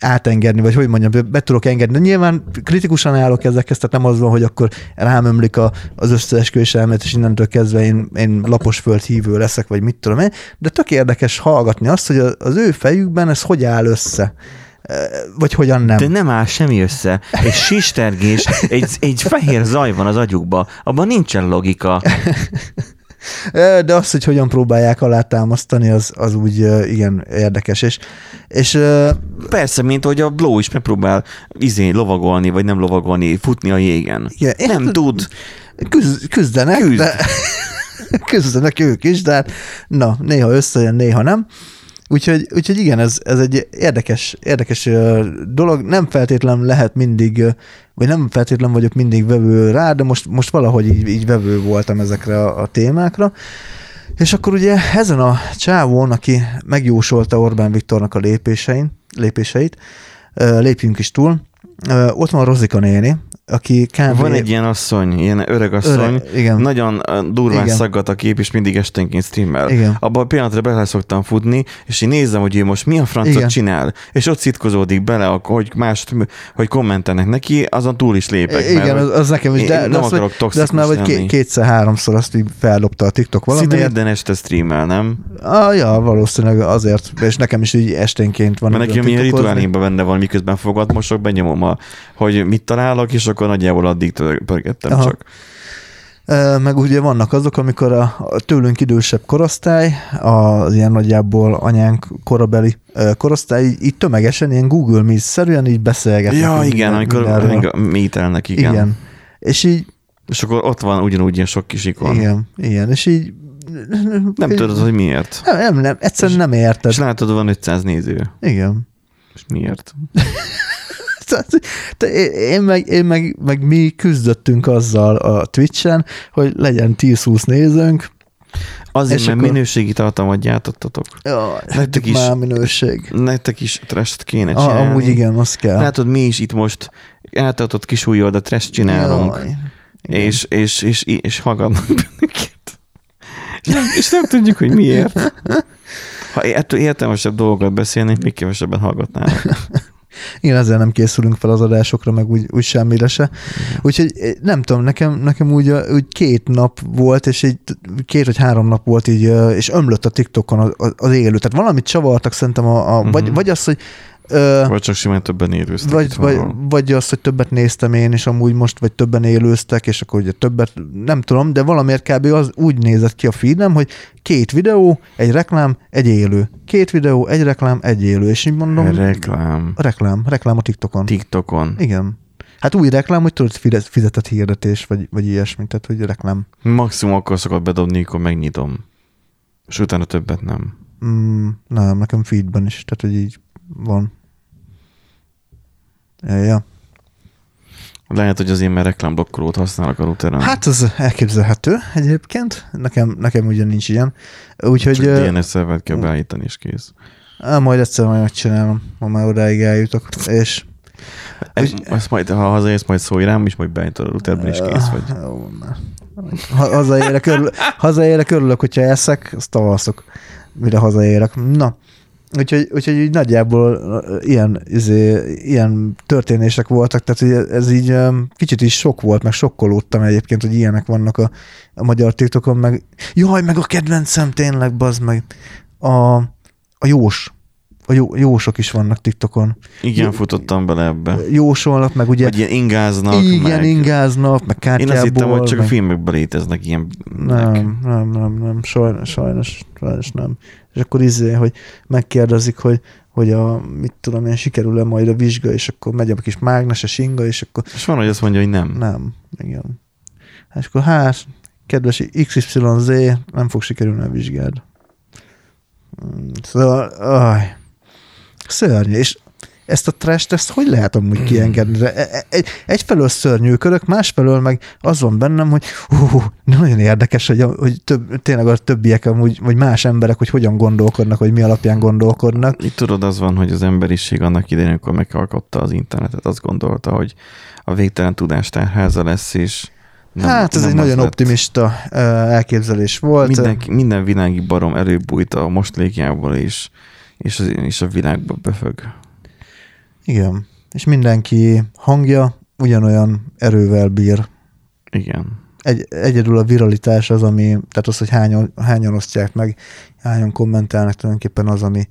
átengedni, vagy hogy mondjam, be- tudok engedni. De nyilván kritikusan állok ezekhez, tehát nem az van, hogy akkor rám ömlik a, az összeesküvés elmélet, és innentől kezdve én, én lapos föld hívő leszek, vagy mit tudom én, de tök érdekes hallgatni azt, hogy az ő fejükben ez hogy áll össze, Ö, vagy hogyan nem. De nem áll semmi össze. Egy sistergés, egy, egy fehér zaj van az agyukba. Abban nincsen logika. De az, hogy hogyan próbálják alátámasztani, az, az úgy igen érdekes. És, és Persze, mint hogy a Blow is megpróbál izé lovagolni, vagy nem lovagolni, futni a jégen. igen, Nem hát tud. küzd, küzdenek, Küzd. de küzdenek ők is, de hát, na, néha összejön, néha nem. Úgyhogy, úgyhogy igen, ez, ez egy érdekes, érdekes dolog. Nem feltétlen lehet mindig, vagy nem feltétlen vagyok mindig vevő rá, de most, most valahogy így, így vevő voltam ezekre a, a témákra. És akkor ugye ezen a csávón, aki megjósolta Orbán Viktornak a lépésein, lépéseit, lépjünk is túl, ott van Rozika néni, aki kb. Van egy ilyen asszony, ilyen öreg asszony, öreg, igen, nagyon durván Igen. szaggat a kép, és mindig esténként streamel. igen. Abban a pillanatra bele szoktam futni, és én nézem, hogy ő most mi a francot Igen. csinál, és ott szitkozódik bele, hogy más, hogy kommentelnek neki, azon túl is lépek. Igen, mert az, az nekem is, de, de, nem azt, akarok vagy- de azt már vagy kétszer-háromszor azt így feldobta a TikTok Szinte valamiért. minden este streamel, nem? Ah, ja, valószínűleg azért, és nekem is így esténként van. Mert nekem ilyen rituálémban benne van, miközben fogad mosok, benyomom, a, hogy mit találok, és akkor nagyjából addig pörgettem Aha. csak. Meg ugye vannak azok, amikor a, a tőlünk idősebb korosztály, az ilyen nagyjából anyánk korabeli korosztály, így, tömegesen, ilyen Google Meet-szerűen így beszélgetnek. Ja, így igen, minden- amikor mételnek, igen. igen. És így, És akkor ott van ugyanúgy ilyen sok kis ikon. igen, igen, és így Nem tudod, hogy miért. nem, nem, nem egyszerűen nem érted. És látod, van 500 néző. Igen. És miért? Te- én meg, én meg, meg mi küzdöttünk azzal a Twitch-en, hogy legyen 10-20 nézőnk. Azért, És mert akkor- minőségi tartalmat gyártottatok. Jaj, Nektek is- Már minőség. Nektek is trest kéne A, csinálni. amúgy igen, az kell. Látod, mi is itt most eltartott kis ujjal, de trash csinálunk. Jaj. Igen. és, és, és, és hallgatnak bennünket. És és nem tudjuk, hogy miért. Ha ettől értelmesebb dolgokat beszélnénk, még kevesebben hallgatnának. Igen, ezzel nem készülünk fel az adásokra, meg úgy, úgy semmire se. Úgyhogy eh, nem tudom, nekem, nekem úgy, a- úgy két nap volt, és egy két vagy három nap volt így, eh, és ömlött a TikTokon az, az- élő. Tehát valamit csavartak szerintem, a, a, vagy, Mhm. vagy az, hogy ö, Vagy csak simán többen érőztek. vagy, vagy, valahol. vagy az, hogy többet néztem én, és amúgy most, vagy többen élőztek, és akkor ugye többet, nem tudom, de valamiért kb. az úgy nézett ki a feedem, hogy két videó, egy reklám, egy élő. Két videó, egy reklám, egy élő. És így mondom, Reklám. reklám, reklám a TikTokon. TikTokon. Igen. Hát új reklám, hogy tudod, fizetett hirdetés, vagy, vagy ilyesmi, tehát hogy reklám. Maximum akkor szokott bedobni, amikor megnyitom. És utána többet nem. Mm, nem, nekem feedben is, tehát hogy így van. Ja. Lehet, hogy azért, mert reklámblokkolót használok a routeren. Hát az elképzelhető egyébként. Nekem, nekem ugye nincs ilyen. Úgyhogy Csak ö, DNS szervert kell beállítani, és kész. á, majd egyszer majd megcsinálom, ha már odáig eljutok. És Ez, ezt majd, ha hazaérsz, majd szólj rám, és majd beállítod a routerben, és kész vagy. Már. Ha, hazaérek, örül, hazaérek, örülök, hogyha eszek, azt alszok, mire hazaérek. Na, úgyhogy, úgyhogy így nagyjából ilyen, izé, ilyen történések voltak, tehát hogy ez így kicsit is sok volt, meg sokkolódtam egyébként, hogy ilyenek vannak a, a magyar TikTokon, meg jaj, meg a kedvencem tényleg, bazd meg, a, a jós. A jó, jósok is vannak TikTokon. Igen, Jó- futottam bele ebbe. Jósolnak, meg ugye Hogy ilyen ingáznak, igen, meg... ingáznak, meg Én kártyából. azt hittem, hogy csak a meg... filmekben léteznek ilyen... Nem, nem, nem, nem, sajnos, sajnos, sajnos nem. És akkor izé, hogy megkérdezik, hogy, hogy a, mit tudom én, sikerül-e majd a vizsga, és akkor megy a kis mágneses inga, és akkor És van, hogy azt mondja, hogy nem. nem, igen. És akkor hát, kedves XYZ, nem fog sikerülni a vizsgád. Mm, Szóval, aj, szörnyű, és ezt a trash ezt hogy lehet amúgy kiengedni? E- e- Egy, egyfelől szörnyűkörök, másfelől meg az van bennem, hogy hú, nagyon érdekes, hogy, hogy több, tényleg a többiek amúgy, vagy más emberek, hogy hogyan gondolkodnak, vagy mi alapján gondolkodnak. Itt tudod, az van, hogy az emberiség annak idején, amikor megalkotta az internetet, azt gondolta, hogy a végtelen tudástárháza lesz, és Nem, hát ez nem egy nagyon lett. optimista elképzelés volt. Minden, minden világi barom előbújt a mostlékjából, és, és, az, és a világba befög. Igen. És mindenki hangja ugyanolyan erővel bír. Igen. Egy, egyedül a viralitás az, ami, tehát az, hogy hányan, hányan osztják meg, hányan kommentelnek tulajdonképpen az, ami,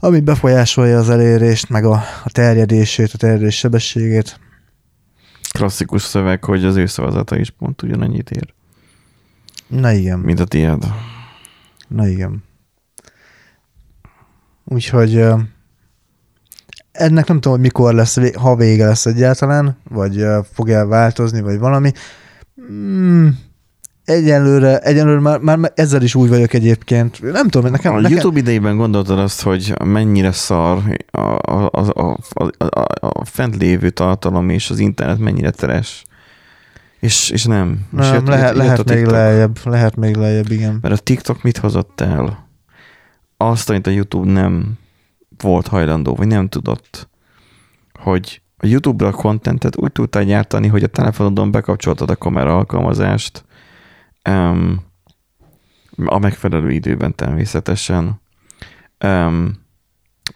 ami befolyásolja az elérést, meg a, a terjedését, a terjedés sebességét. Klasszikus szöveg, hogy az ő szavazata is pont ugyanannyit ér, Na igen, mint a tiéd. na igen. Úgyhogy ennek nem tudom, hogy mikor lesz, ha vége lesz egyáltalán, vagy fog el változni, vagy valami. Mm, egyelőre, egyelőre már, már ezzel is úgy vagyok egyébként. Nem tudom, nekem... a nekem YouTube idejében gondoltad azt, hogy mennyire szar a, a, a, a, a, a, fent lévő tartalom és az internet mennyire teres. És, és nem. és nem, jött- lehet, jött lehet még lejjebb, lehet még lejjebb, igen. Mert a TikTok mit hozott el? Azt, amit a YouTube nem volt hajlandó, vagy nem tudott, hogy a YouTube-ra a contentet úgy tudtál gyártani, hogy a telefonodon bekapcsoltad a kamera alkalmazást, um, a megfelelő időben természetesen. Um,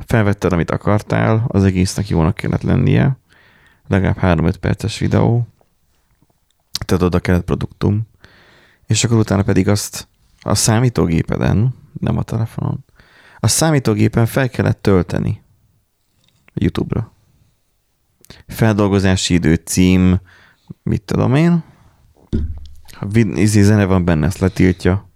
felvetted, amit akartál, az egésznek jónak kellett lennie, legalább 3-5 perces videó, tehát oda kellett produktum, és akkor utána pedig azt a számítógépeden, nem a telefonon, a számítógépen fel kellett tölteni YouTube-ra. Feldolgozási idő, cím, mit tudom én. Ha izé zene van benne, ezt letiltja,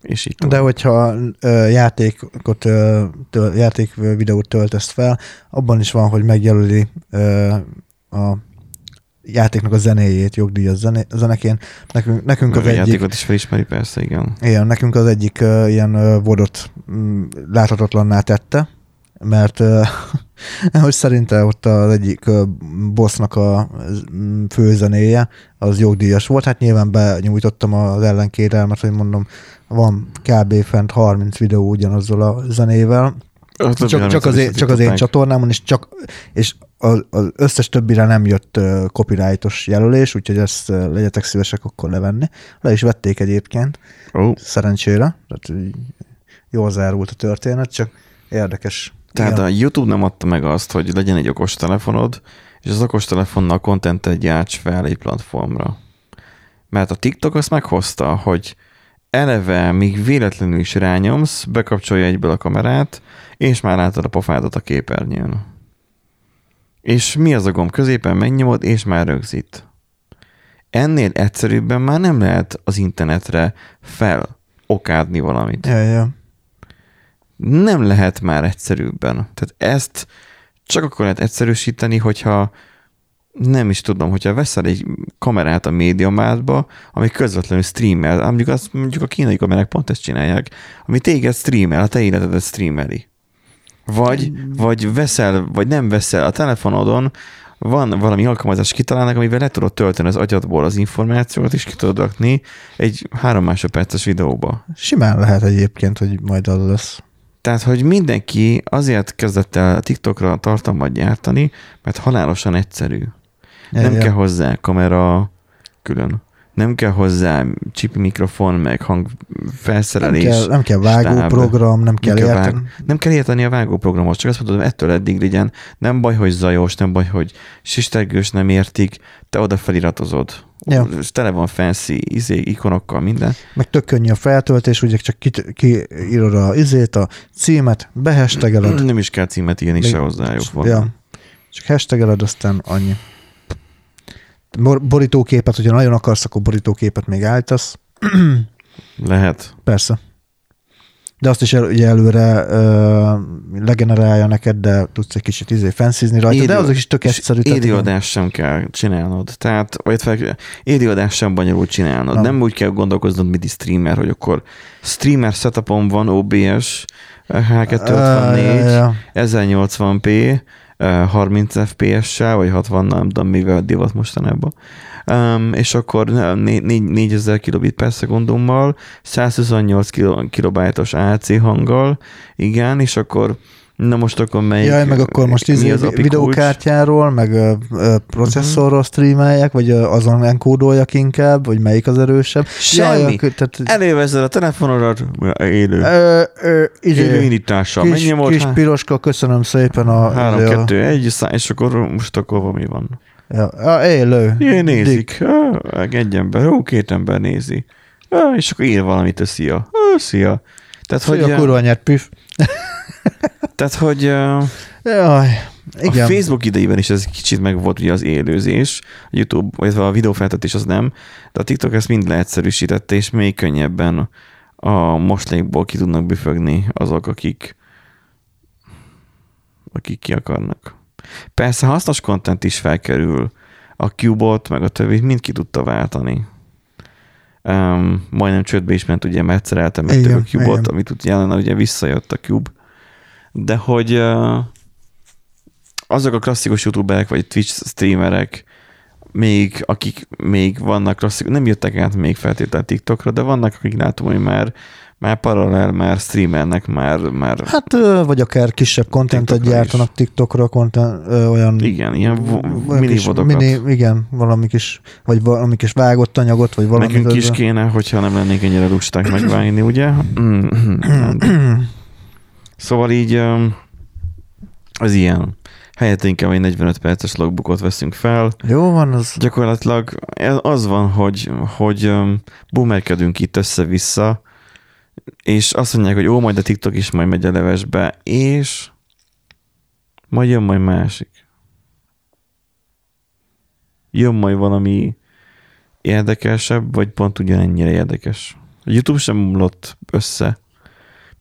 és így De hogyha ö, játékot, ö, töl, játék videót töltesz fel, abban is van, hogy megjelöli ö, a játéknak a zenéjét, jogdíjas zené, zenekén. Nekünk, nekünk Meg az egyik, játékot is felismeri, persze, igen. igen, nekünk az egyik ö, ilyen ö, vodot mm, láthatatlanná tette, mert ö, hogy szerintem ott az egyik ö, bossnak a mm, főzenéje az jogdíjas volt. Hát nyilván benyújtottam az ellenkérelmet, hogy mondom, van kb. fent 30 videó ugyanazzal a zenével, Azt csak, csak, az én, csak az én csatornámon, és, csak, és az, az összes többire nem jött copyrightos jelölés, úgyhogy ezt legyetek szívesek akkor levenni. Le is vették egyébként, Ó, szerencsére. Tehát jól zárult a történet, csak érdekes. tehát Igen. a YouTube nem adta meg azt, hogy legyen egy okos telefonod, és az okos telefonnal kontentet gyárts fel egy platformra. Mert a TikTok azt meghozta, hogy eleve, még véletlenül is rányomsz, bekapcsolja egyből a kamerát, és már látod a pofádat a képernyőn. És mi az a gomb? Középen megnyomod, és már rögzít. Ennél egyszerűbben már nem lehet az internetre felokádni valamit. Ja, ja. Nem lehet már egyszerűbben. Tehát ezt csak akkor lehet egyszerűsíteni, hogyha nem is tudom, hogyha veszel egy kamerát a médiamátba, ami közvetlenül streamel, mondjuk, azt, mondjuk a kínai kamerák pont ezt csinálják, ami téged streamel, a te életedet streameli. Vagy, vagy veszel, vagy nem veszel a telefonodon, van valami alkalmazás kitalálnak, amivel le tudod tölteni az agyadból az információt, és ki tudod rakni egy három másodperces videóba. Simán lehet egyébként, hogy majd az lesz. Tehát, hogy mindenki azért kezdett el TikTokra tartalmat gyártani, mert halálosan egyszerű. Ja, nem ja. kell hozzá kamera külön. Nem kell hozzá chip mikrofon, meg hang nem kell, nem kell vágó stáb. program, nem kell kell érteni. vág- Nem kell érteni a vágóprogramot, csak azt mondod, ettől eddig legyen. Nem baj, hogy zajos, nem baj, hogy sistergős, nem értik, te oda feliratozod. Ja. És Tele van fancy izé, ikonokkal, minden. Meg tök könnyű a feltöltés, ugye csak ki- kiírod a izét, a címet, behestegeled. Nem is kell címet írni Még- se hozzá, jobb van. Ja. Csak hashtageled, aztán annyi. Bor- borítóképet, hogyha nagyon akarsz, akkor borítóképet még állítasz. Lehet. Persze. De azt is el, ugye előre ö, legenerálja neked, de tudsz egy kicsit izé fenszizni rajta, de Élő- azok is tök egyszerű. Élőadást sem kell csinálnod. Tehát, vagy fel, élőadást sem bonyolult csinálnod. Nem. Nem. úgy kell gondolkoznod, mint streamer, hogy akkor streamer setupon van OBS, H254, Á, ja, ja. 1080p, eh, 30 FPS-sel, vagy 60, nem tudom, mivel divat mostanában. Um, és akkor né- né- 4000 kilobit per szekundummal, 128 kilo- kilobájtos AC hanggal, igen, és akkor na most akkor melyik, Jaj, meg akkor most mi izé, az videókártyáról, meg ö, ö, processzorról Mhm. streameljek, vagy ö, azon enkódoljak inkább, vagy melyik az erősebb. Semmi. Jaj, akkor- tehát, Elővezzel a telefonodat, élő. ö, ö, Élő izé, indítással. kis, Megnyomod, kis há- piroska, köszönöm szépen a... 3, a, 2, 1, és akkor most akkor valami van. Ja, a, élő. Jé, nézik. Ah, Egy ember, ó, két ember nézi. Ah, És akkor ír valamit, hogy szia. Ah, Szia. Tehát, hogy, Hogy a kurva nyert püf. Tehát, hogy Jaj, igen. a Facebook idejében is ez kicsit meg volt ugye az élőzés, a YouTube, vagy a videófeltetés az nem, de a TikTok ezt mind leegyszerűsítette, és még könnyebben a moslékból ki tudnak büfögni azok, akik akik ki akarnak. Persze hasznos content is felkerül, a Cubot, meg a többit mind ki tudta váltani. Um, majdnem csődbe is ment, ugye, mert eltemették Igen, a Cubot, amit utána ugye visszajött a Cube. De hogy azok a klasszikus youtuberek, vagy Twitch streamerek, még, akik még vannak klasszikus, nem jöttek át még feltétlenül TikTokra, de vannak, akik látom, hogy már, már paralel, már streamelnek, már, már Hát, vagy akár kisebb kontentet TikTokra gyártanak TikTokra, content, ö, olyan... igen, ilyen olyan mini kis- vodokat. Mini, igen, valami kis, vagy valami kis vágott anyagot, vagy valami. Nekünk is kéne, hogyha nem lennénk ennyire lusták megvágni, ugye? szóval így az ilyen. Helyett inkább egy 45 perces logbookot veszünk fel. Jó van, az... Gyakorlatilag az van, hogy, hogy boomerkedünk itt össze-vissza, és azt mondják, hogy ó, majd a TikTok is majd megy a levesbe, és majd jön majd másik. Jön majd valami érdekesebb, vagy pont ugyanennyire érdekes. A YouTube sem omlott össze.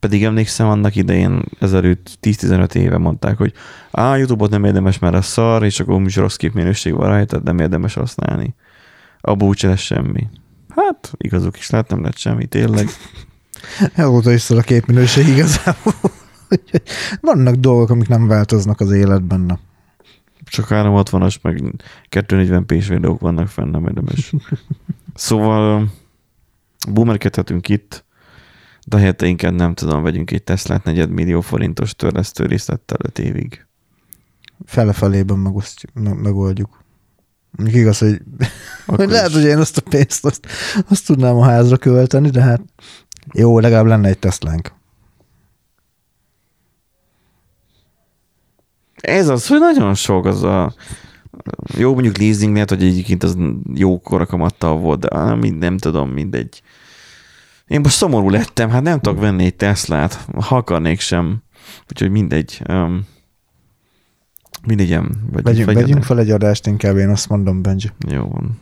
Pedig emlékszem, annak idején ezelőtt 10-15 éve mondták, hogy á, YouTube-ot nem érdemes, mert a szar, és akkor is rossz képminőség van rajta, nem érdemes használni. Abba úgyse lesz semmi. Hát, igazuk is lehet, nem lett semmi, tényleg. Azóta is szól a képminőség igazából. Vannak dolgok, amik nem változnak az életben. Na. Csak 360-as, meg 240p-s videók vannak fenn, nem érdemes. Szóval boomerkedhetünk itt, de helyette inkább nem tudom, vegyünk egy Teslát negyed millió forintos törlesztő részlettel 5 évig. Fele-felében megoldjuk. Mondjuk igaz, hogy, hogy lehet, hogy én azt a pénzt azt, azt tudnám a házra költeni, de hát jó, legalább lenne egy Teslánk. Ez az, hogy nagyon sok az a jó, mondjuk leasingnél, hogy egyébként az jó korakamattal volt, de mind, nem tudom, mindegy. Én most szomorú lettem, hát nem tudok venni egy Teslát, ha akarnék sem. Úgyhogy mindegy. Um, mindegy, vagy Vegyünk, vagy- vegyünk fel egy adást, inkább én azt mondom, Benji. Jó van.